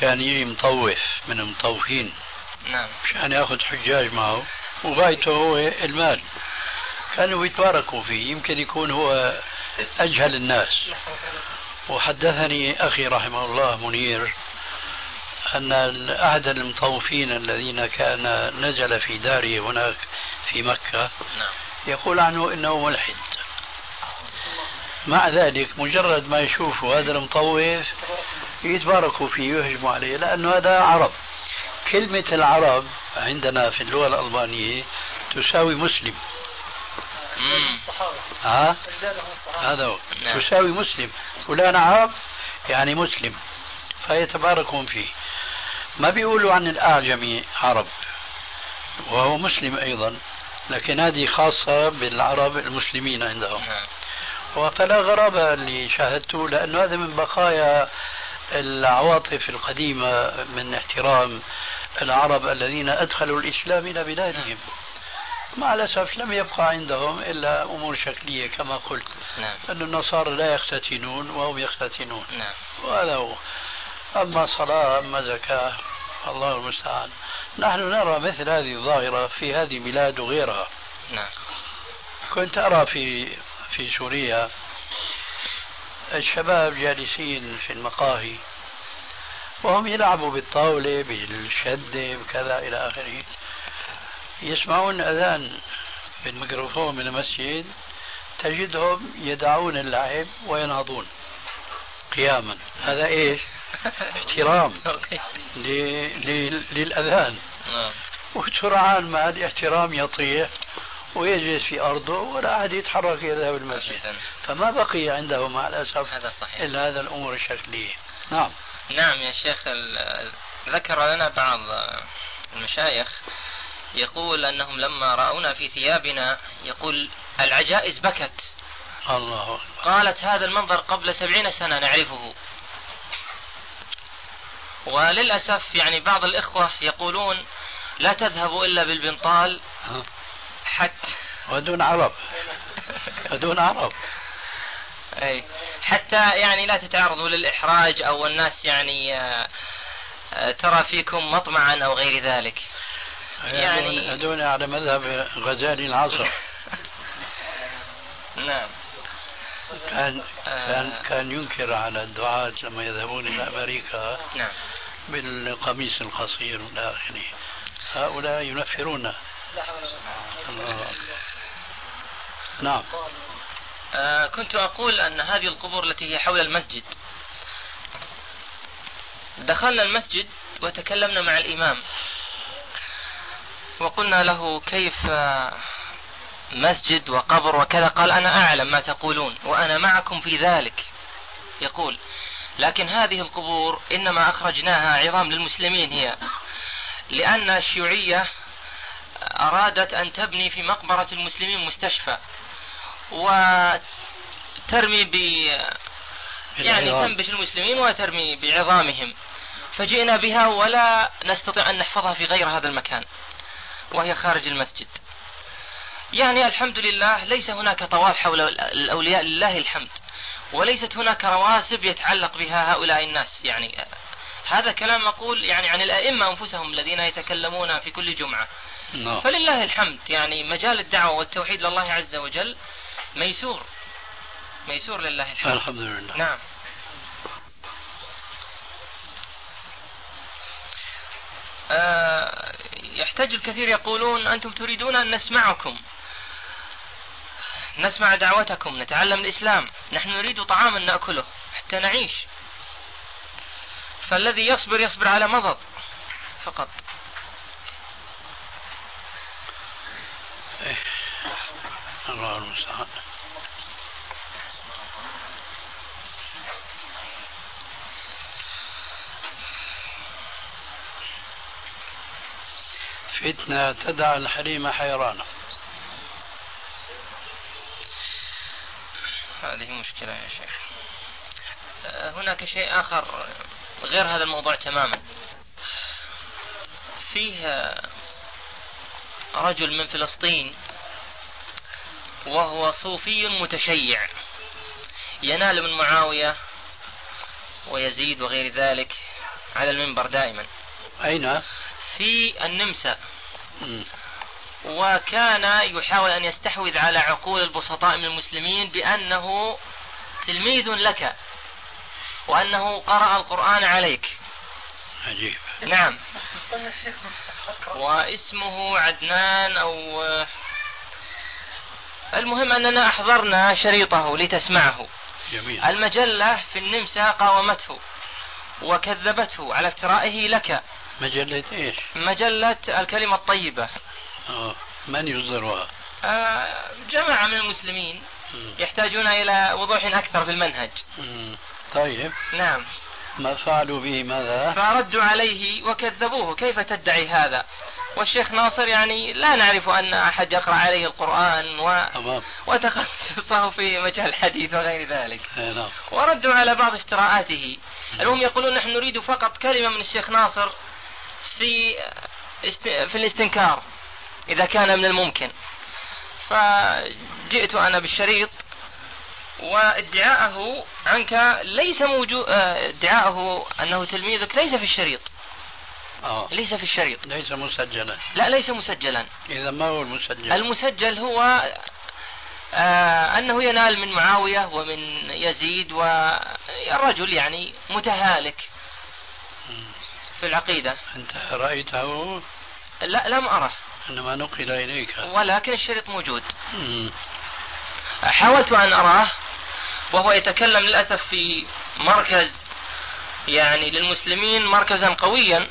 كان يجي مطوف من المطوفين نعم. مشان ياخذ حجاج معه وغايته هو المال. كانوا يتباركوا فيه. يمكن يكون هو أجهل الناس. وحدثني أخي رحمه الله منير أن أحد المطوفين الذين كان نزل في داره هناك في مكة نعم. يقول عنه إنه ملحد. مع ذلك مجرد ما يشوفوا هذا المطوف يتباركوا فيه ويهجموا عليه لأنه هذا عرب. كلمة العرب عندنا في اللغة الألبانية تساوي مسلم. ها؟ هذا هو. نعم. تساوي مسلم. فلان عرب يعني مسلم فيتباركون فيه. ما بيقولوا عن الأعجمي عرب وهو مسلم أيضا لكن هذه خاصة بالعرب المسلمين عندهم. نعم. وفلا غرابة اللي شاهدته لأنه هذا من بقايا العواطف القديمة من احترام العرب الذين أدخلوا الإسلام إلى بلادهم مع الأسف لم يبقى عندهم إلا أمور شكلية كما قلت نعم. أن النصارى لا يختتنون وهم يختتنون نعم. وهذا هو أما صلاة أما زكاة الله المستعان نحن نرى مثل هذه الظاهرة في هذه البلاد وغيرها نعم. كنت أرى في في سوريا الشباب جالسين في المقاهي وهم يلعبوا بالطاولة بالشدة بكذا إلى آخره يسمعون أذان بالميكروفون من المسجد تجدهم يدعون اللعب وينهضون قياما هذا إيش؟ احترام للأذان نعم. وسرعان ما الاحترام يطيح ويجلس في أرضه ولا أحد يتحرك يذهب المسجد. فما بقي عنده مع الأسف هذا صحيح. إلا هذا الأمور الشكلية نعم. نعم يا شيخ ذكر لنا بعض المشايخ يقول أنهم لما رأونا في ثيابنا يقول العجائز بكت. الله قالت هذا المنظر قبل سبعين سنة نعرفه. وللأسف يعني بعض الإخوة يقولون لا تذهبوا إلا بالبنطال حتى ودون عرب. ودون عرب. أي. حتى يعني لا تتعرضوا للإحراج أو الناس يعني آه، آه، ترى فيكم مطمعا أو غير ذلك. يعني هذول على مذهب غزالي العصر. نعم. كان كان كان ينكر على الدعاة لما يذهبون إلى أمريكا نعم. بالقميص القصير والى اخره هؤلاء ينفرون. الله نعم. آه كنت أقول أن هذه القبور التي هي حول المسجد. دخلنا المسجد وتكلمنا مع الإمام. وقلنا له كيف آه، مسجد وقبر وكذا؟ قال أنا أعلم ما تقولون وأنا معكم في ذلك. يقول لكن هذه القبور إنما أخرجناها عظام للمسلمين هي. لأن الشيوعية أرادت أن تبني في مقبرة المسلمين مستشفى وترمي ب يعني تنبش المسلمين وترمي بعظامهم. فجئنا بها ولا نستطيع أن نحفظها في غير هذا المكان وهي خارج المسجد. يعني الحمد لله ليس هناك طواف حول الأولياء لله الحمد وليست هناك رواسب يتعلق بها هؤلاء الناس. يعني هذا كلام مقول يعني عن الأئمة أنفسهم الذين يتكلمون في كل جمعة. نعم. فلله الحمد. يعني مجال الدعوة والتوحيد لله عز وجل ميسور. ميسور لله الحمد. الحمد لله. نعم. آه يحتاج الكثير يقولون أنتم تريدون أن نسمعكم. نسمع دعوتكم نتعلم الإسلام. نحن نريد طعاما نأكله حتى نعيش. فالذي يصبر يصبر على مضض فقط. إيه. الله المستعان. فتنة تدع الحليم حيرانه هذه مشكلة يا شيخ. هناك شيء آخر غير هذا الموضوع تماما. فيه رجل من فلسطين وهو صوفي متشيع. ينال من معاوية ويزيد وغير ذلك على المنبر دائما. أين؟ في النمسا. وكان يحاول أن يستحوذ على عقول البسطاء من المسلمين بأنه تلميذ لك وأنه قرأ القرآن عليك. عجيب. نعم. واسمه عدنان أو المهم أننا أحضرنا شريطه لتسمعه جميل. المجلة في النمسا قاومته وكذبته على افترائه لك مجلة إيش؟ مجلة الكلمة الطيبة آه. من يصدرها؟ آه جماعة من المسلمين يحتاجون إلى وضوح أكثر في المنهج طيب نعم ما فعلوا به ماذا؟ فردوا عليه وكذبوه. كيف تدعي هذا؟ والشيخ ناصر يعني لا نعرف أن أحد يقرأ عليه القرآن و... وتخصصه في مجال الحديث وغير ذلك. إيه، نعم. وردوا على بعض افتراءاته. المهم يقولون نحن نريد فقط كلمة من الشيخ ناصر في است... في الاستنكار إذا كان من الممكن. فجئت أنا بالشريط وادعاءه عنك ليس موجود آه، ادعاءه أنه تلميذك ليس في الشريط. آه. ليس في الشريط. ليس مسجلا. لا ليس مسجلا. إذا ما هو المسجل؟ المسجل هو آه أنه ينال من معاوية ومن يزيد والرجل يعني متهالك في العقيدة. أنت رأيته؟ لا لم أره. إنما نقل إليك. ولكن الشريط موجود. حاولت أن أراه وهو يتكلم للأسف في مركز يعني للمسلمين مركزا قويا.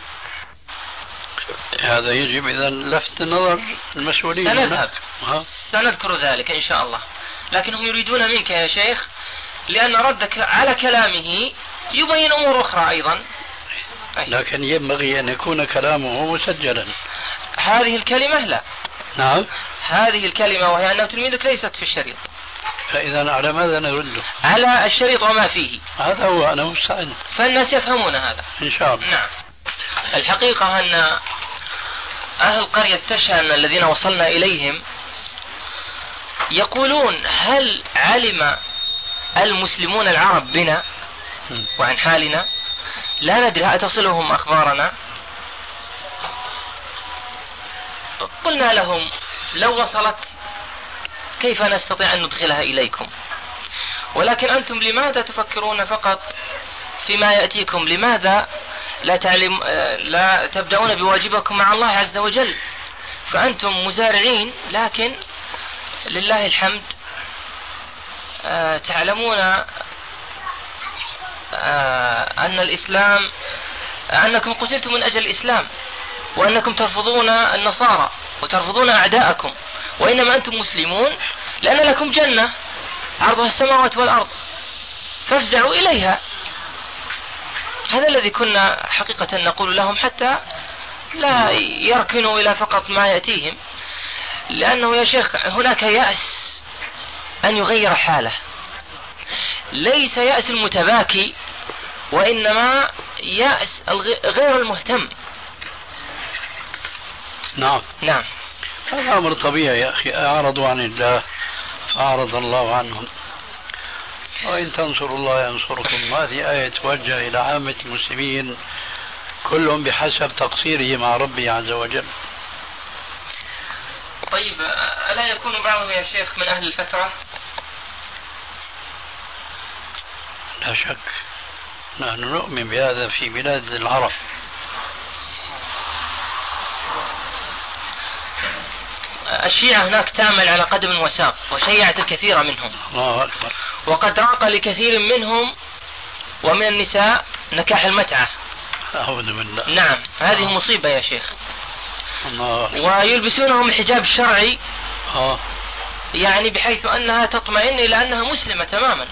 هذا يجب إذا لفت نظر المسؤولين. سنذهب. سنذكر ذلك إن شاء الله. لكن هم يريدون منك يا شيخ لأن ردك على كلامه يبين أمور أخرى أيضا. لكن ينبغي أن يكون كلامه مسجلا. هذه الكلمة لا. نعم. هذه الكلمة وهي أنه تلميذك ليست في الشريط. فإذا على ماذا نرده؟ على الشريط وما فيه. هذا هو أنا مستعد. فالناس يفهمون هذا. إن شاء الله. نعم. الحقيقة أن أهل قرية تشان الذين وصلنا إليهم يقولون هل علم المسلمون العرب بنا وعن حالنا؟ لا ندري. هل تصلهم أخبارنا؟ قلنا لهم لو وصلت كيف نستطيع أن ندخلها إليكم؟ ولكن أنتم لماذا تفكرون فقط فيما يأتيكم؟ لماذا لا تعلم لا تبدأون بواجبكم مع الله عز وجل؟ فأنتم مزارعين لكن لله الحمد آه، تعلمون آه، أن الإسلام أنكم قتلتم من أجل الإسلام وأنكم ترفضون النصارى وترفضون أعداءكم. وإنما أنتم مسلمون لأن لكم جنة عرضها السماوات والأرض. فافزعوا إليها. هذا الذي كنا حقيقة نقول لهم حتى لا يركنوا إلى فقط ما يأتيهم. لأنه يا شيخ هناك يأس أن يغير حاله. ليس يأس المتباكي وإنما يأس غير المهتم. نعم. نعم. هذا أمر طبيعي يا أخي. أعرضوا عن الله فأعرض الله عنهم. وإن تنصروا الله ينصركم. هذه آية توجه إلى عامة المسلمين كلهم بحسب تقصيره مع ربه عز وجل. طيب ألا يكون بعضهم يا شيخ من أهل الفترة؟ لا شك. نحن نؤمن بهذا في بلاد العرب. الشيعة هناك تعمل على قدم وساق وشيعت الكثير منهم. الله أكبر. وقد راق لكثير منهم ومن النساء نكاح المتعة. أعوذ بالله. نعم هذه مصيبة يا شيخ. الله. ويلبسونهم الحجاب الشرعي آه. يعني بحيث أنها تطمئن إلى أنها مسلمة تماما.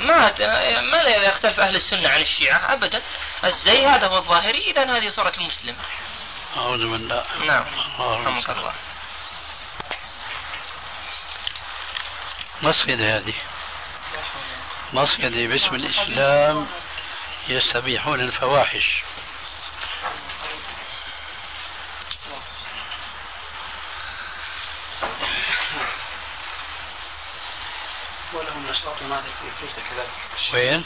ما ما يختلف أهل السنة عن الشيعة أبدا. الزي هذا هو الظاهري إذا هذه صورة المسلم أعوذ بالله. نعم. رحمك الله. مصيدة هذه. مصيدة باسم الإسلام يستبيحون الفواحش ولهم نشاط مع كذلك وين؟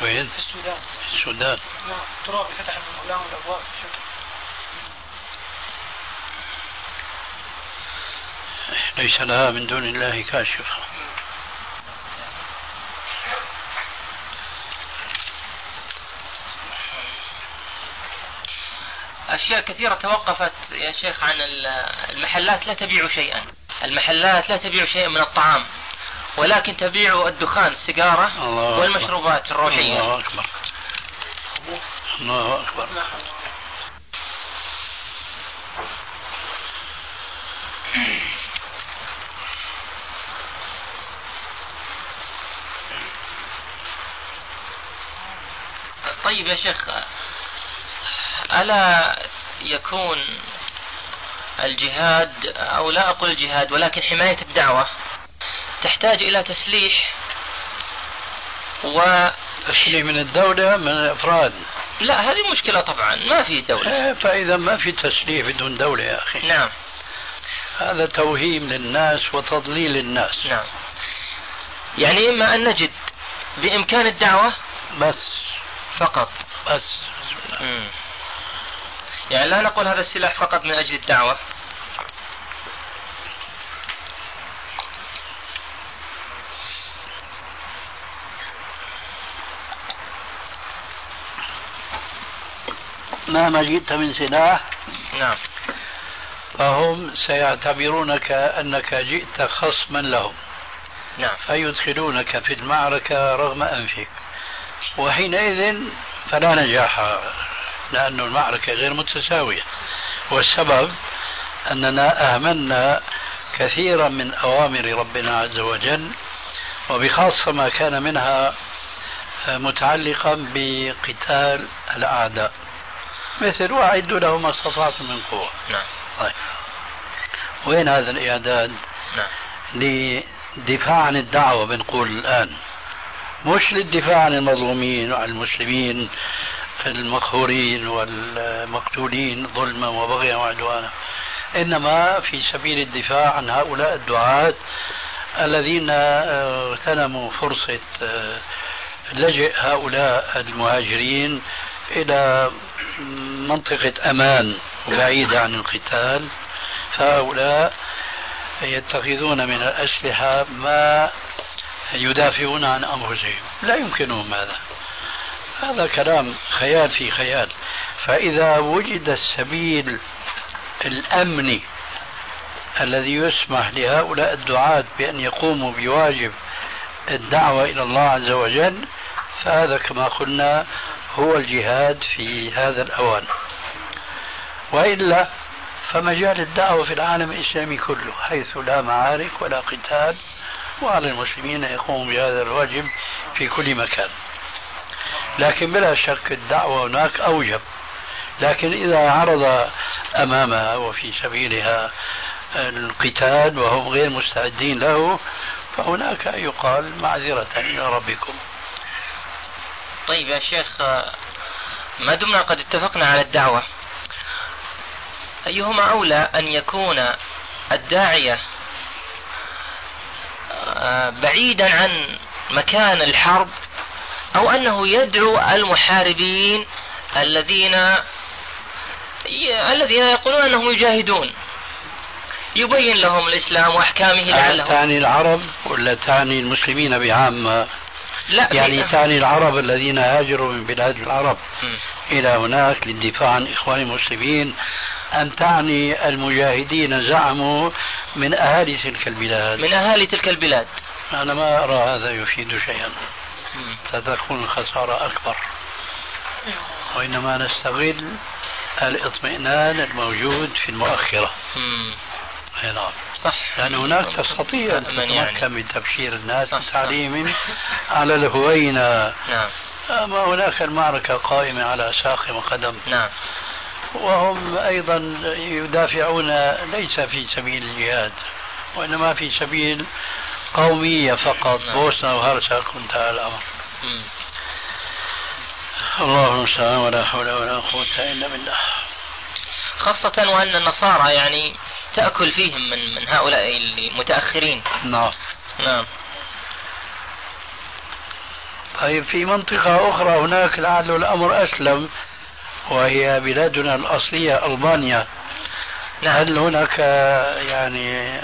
وين؟ في السودان. في السودان. نعم ترابي فتح لهم الأبواب. ليس لها من دون الله كاشف. أشياء كثيرة توقفت يا شيخ عن المحلات لا تبيع شيئا. المحلات لا تبيع شيئا من الطعام. ولكن تبيع الدخان السيجارة الله والمشروبات الروحية. الله أكبر. الله أكبر. طيب يا شيخ ألا يكون الجهاد أو لا أقول الجهاد ولكن حماية الدعوة؟ تحتاج إلى تسليح و تسليح من الدولة من الأفراد. لا هذه مشكلة طبعا ما في دولة. فإذا ما في تسليح بدون دولة يا أخي. نعم. هذا توهيم للناس وتضليل الناس نعم. يعني إما أن نجد بإمكان الدعوة بس. فقط. بس. مم. يعني لا نقول هذا السلاح فقط من أجل الدعوة. مهما جئت من سلاح نعم. فهم سيعتبرونك أنك جئت خصما لهم. نعم. فيدخلونك في المعركة رغم أنفك. وحينئذ فلا نجاح لأن المعركة غير متساوية. والسبب أننا أهملنا كثيرا من أوامر ربنا عز وجل وبخاصة ما كان منها متعلقا بقتال الأعداء. مثل وأعدوا له ما استطعتم من قوة. نعم. طيب. وين هذا الإعداد؟ نعم. لدفاع عن الدعوة بنقول الآن. مش للدفاع عن المظلومين وعن المسلمين المقهورين والمقتولين ظلما وبغيا وعدوانا. إنما في سبيل الدفاع عن هؤلاء الدعاة الذين اغتنموا فرصة لجئ هؤلاء المهاجرين إلى منطقة أمان بعيدة عن القتال فهؤلاء يتخذون من الأسلحة ما يدافعون عن أنفسهم. لا يمكنهم هذا. هذا كلام خيال في خيال. فإذا وجد السبيل الأمني الذي يسمح لهؤلاء الدعاة بأن يقوموا بواجب الدعوة إلى الله عز وجل فهذا كما قلنا هو الجهاد في هذا الأوان. وإلا فمجال الدعوة في العالم الإسلامي كله حيث لا معارك ولا قتال وعلى المسلمين يقوموا بهذا الواجب في كل مكان. لكن بلا شك الدعوة هناك أوجب. لكن إذا عرض أمامها وفي سبيلها القتال وهم غير مستعدين له فهناك يقال معذرة إلى ربكم. طيب يا شيخ ما دمنا قد اتفقنا على الدعوة. أيهما أولى أن يكون الداعية آه، بعيدا عن مكان الحرب أو أنه يدعو المحاربين الذين الذين يقولون أنهم يجاهدون يبين لهم الإسلام وأحكامه لعلهم. تعني العرب ولا تعني المسلمين بعامة لا يعني تعني العرب الذين هاجروا من بلاد العرب م. إلى هناك للدفاع عن إخوان المسلمين. أم تعني المجاهدين زعموا من أهالي تلك البلاد. من أهالي تلك البلاد. أنا ما أرى هذا يفيد شيئا. ستكون الخسارة أكبر. وإنما نستغل الاطمئنان الموجود في المؤخرة. أي نعم. صح. لأن هناك تستطيع أن تتمكن يعني. من تبشير الناس وتعليمهم على الهوينة نعم. أما هناك المعركة قائمة على ساق وقدم نعم. وهم أيضا يدافعون ليس في سبيل الجهاد وإنما في سبيل قومية فقط. نعم. بوسنة وهرسك وانتهى الأمر. الله المستعان ولا حول ولا قوة إلا بالله. خاصة وأن النصارى يعني تأكل فيهم من من هؤلاء المتأخرين. نعم. نعم. طيب في منطقة أخرى هناك لعل الأمر أسلم وهي بلادنا الأصلية ألبانيا. نعم. هل هناك يعني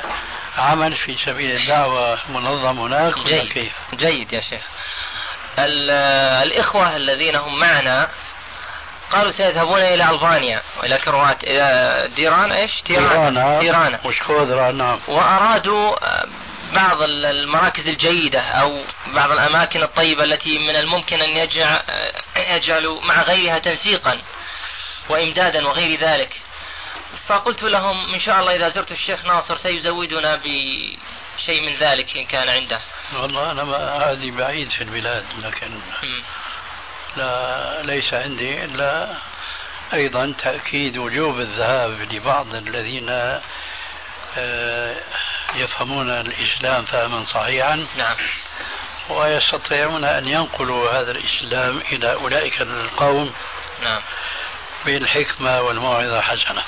عمل في سبيل الدعوة منظم هناك جيد. كيف؟ جيد يا شيخ. الإخوة الذين هم معنا قالوا سيذهبون إلى ألبانيا وإلى كروات إلى ديران إيش؟ تيرانا تيرانا وشكودرا نعم. وأرادوا بعض المراكز الجيدة أو بعض الأماكن الطيبة التي من الممكن أن يجعل يجعلوا مع غيرها تنسيقا وإمدادا وغير ذلك. فقلت لهم إن شاء الله إذا زرت الشيخ ناصر سيزودنا بشيء من ذلك إن كان عنده. والله أنا ما هذه بعيد في البلاد لكن لا ليس عندي إلا أيضا تأكيد وجوب الذهاب لبعض الذين آه، يفهمون الإسلام فهما صحيحا. نعم. ويستطيعون أن ينقلوا هذا الإسلام إلى أولئك القوم نعم. بالحكمة والموعظة حسنة.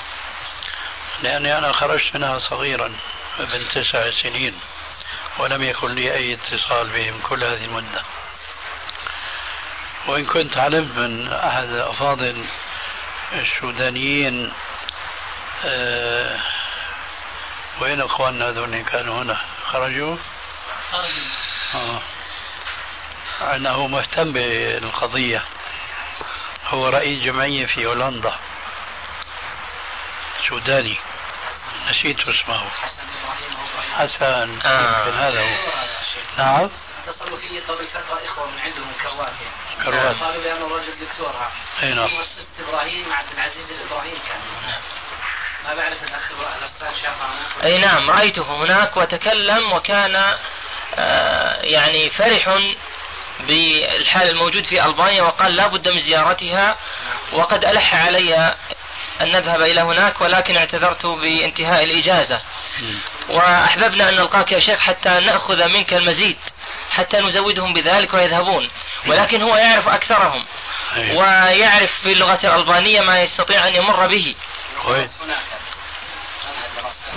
لأني أنا خرجت منها صغيرا ابن تسع سنين ولم يكن لي أي اتصال بهم كل هذه المدة. وإن كنت علمت من أحد الأفاضل السودانيين أه وين إخواننا هذول كانوا هنا؟ خرجوا؟ خرجوا آه. أنه مهتم بالقضية. هو رئيس جمعية في هولندا. سوداني. نسيت اسمه. حسن. آه. هذا هو. نعم؟ اتصلوا في قبل فترة إخوة من عندهم من كروات يعني كروات قالوا الرجل دكتور ها أي نعم. مؤسسه إبراهيم عبد العزيز الإبراهيم كان. ما بعرف الاخ أي نعم رأيته هناك وتكلم وكان آه يعني فرح بالحال الموجود في ألبانيا وقال لا بد من زيارتها. وقد ألح علي أن نذهب إلى هناك ولكن اعتذرت بانتهاء الإجازة. وأحببنا أن نلقاك يا شيخ حتى نأخذ منك المزيد. حتى نزودهم بذلك ويذهبون. ولكن هو يعرف أكثرهم. أيوة. ويعرف في اللغة الألبانية ما يستطيع أن يمر به.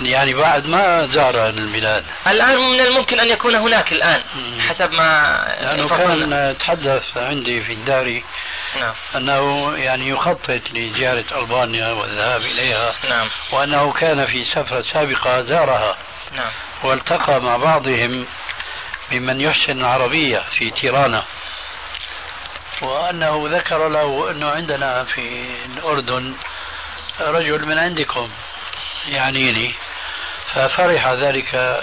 يعني بعد ما زار البلاد الآن من الممكن أن يكون هناك الآن حسب ما لأنه كان تحدث عندي في الدار نعم. أنه يعني يخطط لزيارة ألبانيا والذهاب إليها. نعم. وأنه كان في سفرة سابقة زارها. نعم. والتقى مع بعضهم ممن يحسن العربية في تيرانا. وأنه ذكر له أنه عندنا في الأردن رجل من عندكم يعنيني. ففرح ذلك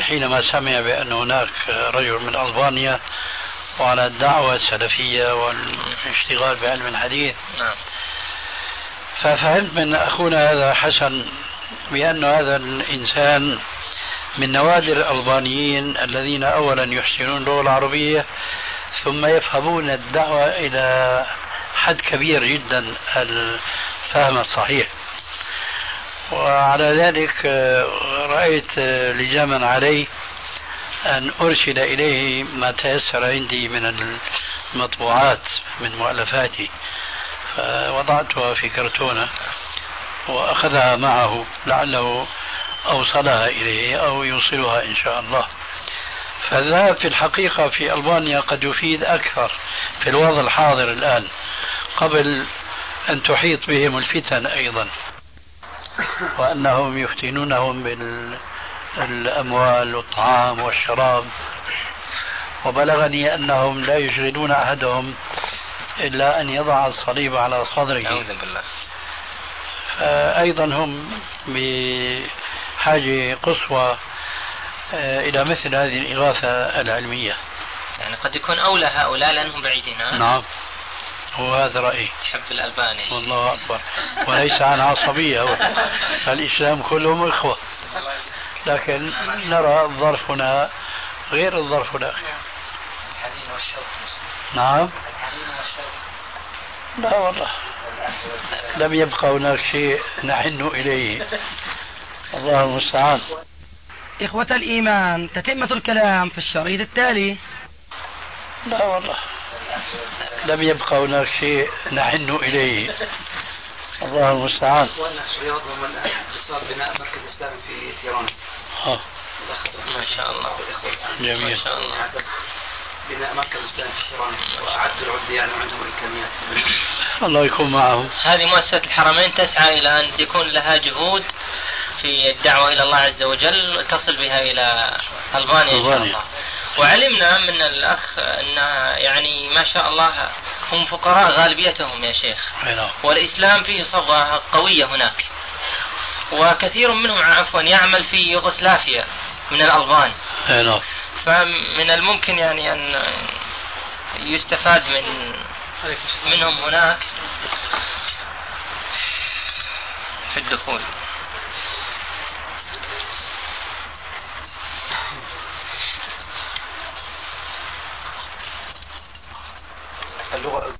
حينما سمع بأن هناك رجل من ألبانيا وعلى الدعوة السلفية والاشتغال بعلم الحديث. نعم. ففهمت من أخونا هذا حسن بأن هذا الإنسان من نوادر الألبانيين الذين أولا يحسنون اللغة العربية ثم يفهمون الدعوة إلى حد كبير جدا الفهم الصحيح. وعلى ذلك رأيت لزاما علي أن أرسل إليه ما تيسر عندي من المطبوعات من مؤلفاتي. فوضعتها في كرتونة وأخذها معه لعله أوصلها إليه أو يوصلها إن شاء الله. فالذهاب في الحقيقة في ألبانيا قد يفيد أكثر في الوضع الحاضر الآن قبل أن تحيط بهم الفتن أيضا وأنهم يفتنونهم بالأموال والطعام والشراب. وبلغني أنهم لا يشغلون أحدهم إلا أن يضع الصليب على صدره. أعوذ بالله. فأيضا هم بحاجة قصوى آه، إلى مثل هذه الإغاثة العلمية. يعني قد يكون أولى هؤلاء لأنهم بعيدين نعم. هو هذا رأيي. تحب الألباني. والله أكبر. وليس عن عصبية الإسلام كلهم إخوة. لكن نرى الظرف هنا غير الظرف هناك نعم. لا والله. لم يبقى هناك شيء نحن إليه. الله المستعان. إخوة الإيمان تتمة الكلام في الشريط التالي. لا والله. لم يبقى هناك شيء نحن إليه. الله المستعان. رياض ومن بناء مركز إسلامي في تيران ما شاء الله جميل. ما شاء الله بناء مركز اسلامي في تيران واعدوا العده يعني وعندهم الامكانيات الله يكون معهم. هذه مؤسسة الحرمين تسعى إلى أن يكون لها جهود في الدعوة إلى الله عز وجل تصل بها إلى ألبانيا إن شاء الله. وعلمنا من الأخ أن يعني ما شاء الله هم فقراء غالبيتهم يا شيخ. نعم. والإسلام فيه صبغة قوية هناك. وكثير منهم عفوا يعمل في يوغوسلافيا من الألبان. نعم. فمن الممكن يعني أن يستفاد من منهم هناك في الدخول. اللغة